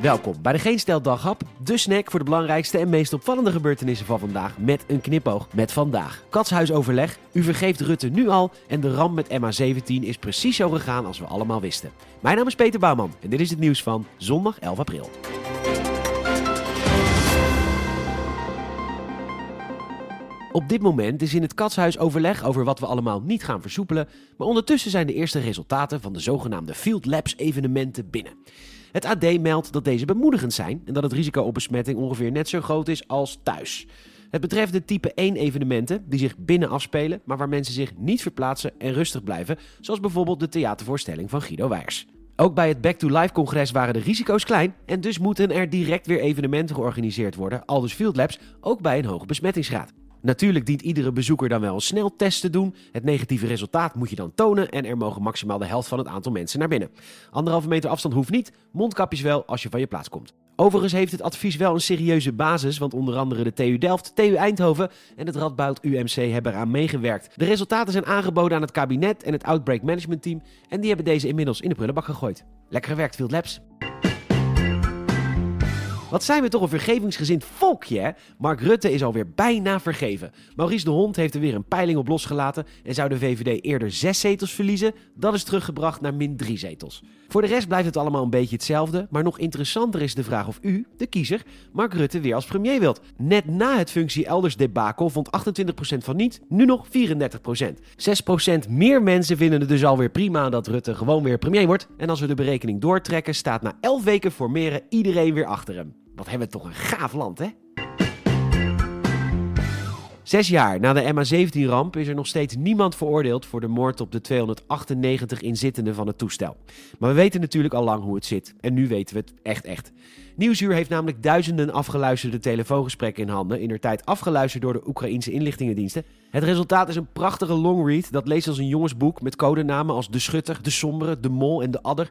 Welkom bij de Geen Stel Daghap, de snack voor de belangrijkste en meest opvallende gebeurtenissen van vandaag met een knipoog met vandaag. Katshuisoverleg, u vergeeft Rutte nu al en de ramp met MH17 is precies zo gegaan als we allemaal wisten. Mijn naam is Peter Bouwman en dit is het nieuws van zondag 11 april. Op dit moment is in het katshuis overleg over wat we allemaal niet gaan versoepelen, maar ondertussen zijn de eerste resultaten van de zogenaamde Field Labs evenementen binnen. Het AD meldt dat deze bemoedigend zijn en dat het risico op besmetting ongeveer net zo groot is als thuis. Het betreft de type 1 evenementen die zich binnen afspelen, maar waar mensen zich niet verplaatsen en rustig blijven, zoals bijvoorbeeld de theatervoorstelling van Guido Wijers. Ook bij het Back to Life congres waren de risico's klein en dus moeten er direct weer evenementen georganiseerd worden, aldus Field Labs, ook bij een hoge besmettingsgraad. Natuurlijk dient iedere bezoeker dan wel een sneltest te doen. Het negatieve resultaat moet je dan tonen en er mogen maximaal de helft van het aantal mensen naar binnen. Anderhalve meter afstand hoeft niet, mondkapjes wel als je van je plaats komt. Overigens heeft het advies wel een serieuze basis, want onder andere de TU Delft, TU Eindhoven en het Radboud UMC hebben eraan meegewerkt. De resultaten zijn aangeboden aan het kabinet en het Outbreak Management Team en die hebben deze inmiddels in de prullenbak gegooid. Lekker gewerkt, Field Labs. Wat zijn we toch een vergevingsgezind volkje, hè? Mark Rutte is alweer bijna vergeven. Maurice de Hond heeft er weer een peiling op losgelaten en zou de VVD eerder zes zetels verliezen. Dat is teruggebracht naar min drie zetels. Voor de rest blijft het allemaal een beetje hetzelfde, maar nog interessanter is de vraag of u, de kiezer, Mark Rutte weer als premier wilt. Net na het functie elders debakel vond 28% van niet, nu nog 34%. 6% meer mensen vinden het dus alweer prima dat Rutte gewoon weer premier wordt. En als we de berekening doortrekken, staat na 11 weken formeren iedereen weer achter hem. Wat hebben we toch een gaaf land, hè? Zes jaar na de MH17-ramp is er nog steeds niemand veroordeeld voor de moord op de 298 inzittenden van het toestel. Maar we weten natuurlijk al lang hoe het zit. En nu weten we het echt echt. Nieuwsuur heeft namelijk duizenden afgeluisterde telefoongesprekken in handen, in der tijd afgeluisterd door de Oekraïnse inlichtingendiensten. Het resultaat is een prachtige longread dat leest als een jongensboek met codenamen als De Schutter, De Sombere, De Mol en De Adder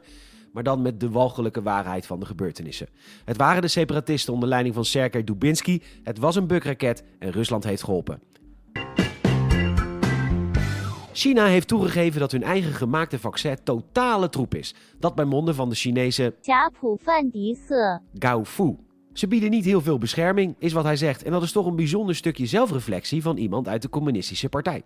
maar dan met de walgelijke waarheid van de gebeurtenissen. Het waren de separatisten onder leiding van Sergei Dubinsky, het was een bukraket en Rusland heeft geholpen. China heeft toegegeven dat hun eigen gemaakte vaccin totale troep is. Dat bij monden van de Chinese Gao Fu. Ze bieden niet heel veel bescherming, is wat hij zegt. En dat is toch een bijzonder stukje zelfreflectie van iemand uit de communistische partij.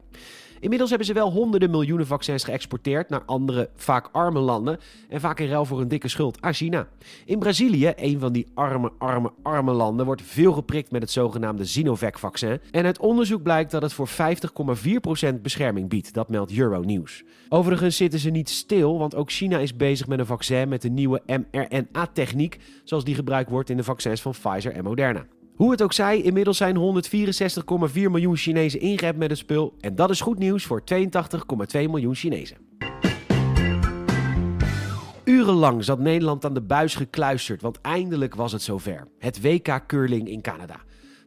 Inmiddels hebben ze wel honderden miljoenen vaccins geëxporteerd naar andere, vaak arme landen. En vaak in ruil voor een dikke schuld aan China. In Brazilië, een van die arme, arme, arme landen, wordt veel geprikt met het zogenaamde Sinovac-vaccin. En uit onderzoek blijkt dat het voor 50,4% bescherming biedt. Dat meldt Euronews. Overigens zitten ze niet stil, want ook China is bezig met een vaccin met de nieuwe mRNA-techniek, zoals die gebruikt wordt in de vaccins van Pfizer en Moderna. Hoe het ook zij, inmiddels zijn 164,4 miljoen Chinezen ingeënt met het spul. En dat is goed nieuws voor 82,2 miljoen Chinezen. Urenlang zat Nederland aan de buis gekluisterd, want eindelijk was het zover. Het WK Curling in Canada.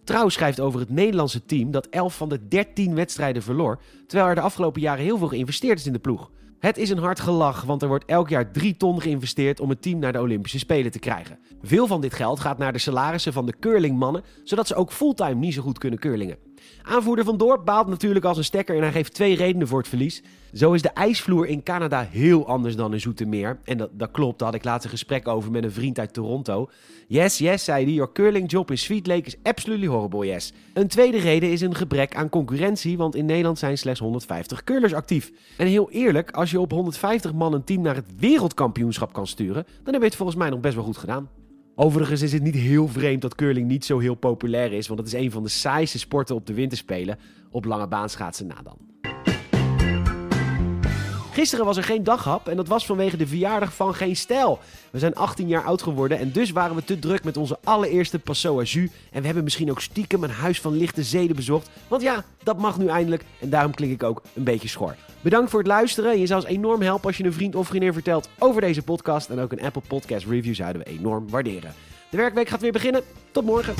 Trouw schrijft over het Nederlandse team dat 11 van de 13 wedstrijden verloor, terwijl er de afgelopen jaren heel veel geïnvesteerd is in de ploeg. Het is een hard gelach, want er wordt elk jaar 3 ton geïnvesteerd om het team naar de Olympische Spelen te krijgen. Veel van dit geld gaat naar de salarissen van de curlingmannen, zodat ze ook fulltime niet zo goed kunnen curlingen. Aanvoerder van Dorp baalt natuurlijk als een stekker en hij geeft twee redenen voor het verlies. Zo is de ijsvloer in Canada heel anders dan in Zoetermeer. En dat, dat klopt, daar had ik laatst een gesprek over met een vriend uit Toronto. Yes, yes, zei hij, your curling job in Sweet Lake is absolutely horrible, yes. Een tweede reden is een gebrek aan concurrentie, want in Nederland zijn slechts 150 curlers actief. En heel eerlijk, als je op 150 man een team naar het wereldkampioenschap kan sturen, dan heb je het volgens mij nog best wel goed gedaan. Overigens is het niet heel vreemd dat curling niet zo heel populair is, want het is een van de saaiste sporten op de winterspelen. Op lange baan schaatsen na dan. Gisteren was er geen daghap en dat was vanwege de verjaardag van Geen Stijl. We zijn 18 jaar oud geworden en dus waren we te druk met onze allereerste Passo Jus. En we hebben misschien ook stiekem een huis van lichte zeden bezocht. Want ja, dat mag nu eindelijk en daarom klink ik ook een beetje schor. Bedankt voor het luisteren. Je zou ons enorm helpen als je een vriend of vriendin vertelt over deze podcast. En ook een Apple Podcast review zouden we enorm waarderen. De werkweek gaat weer beginnen. Tot morgen.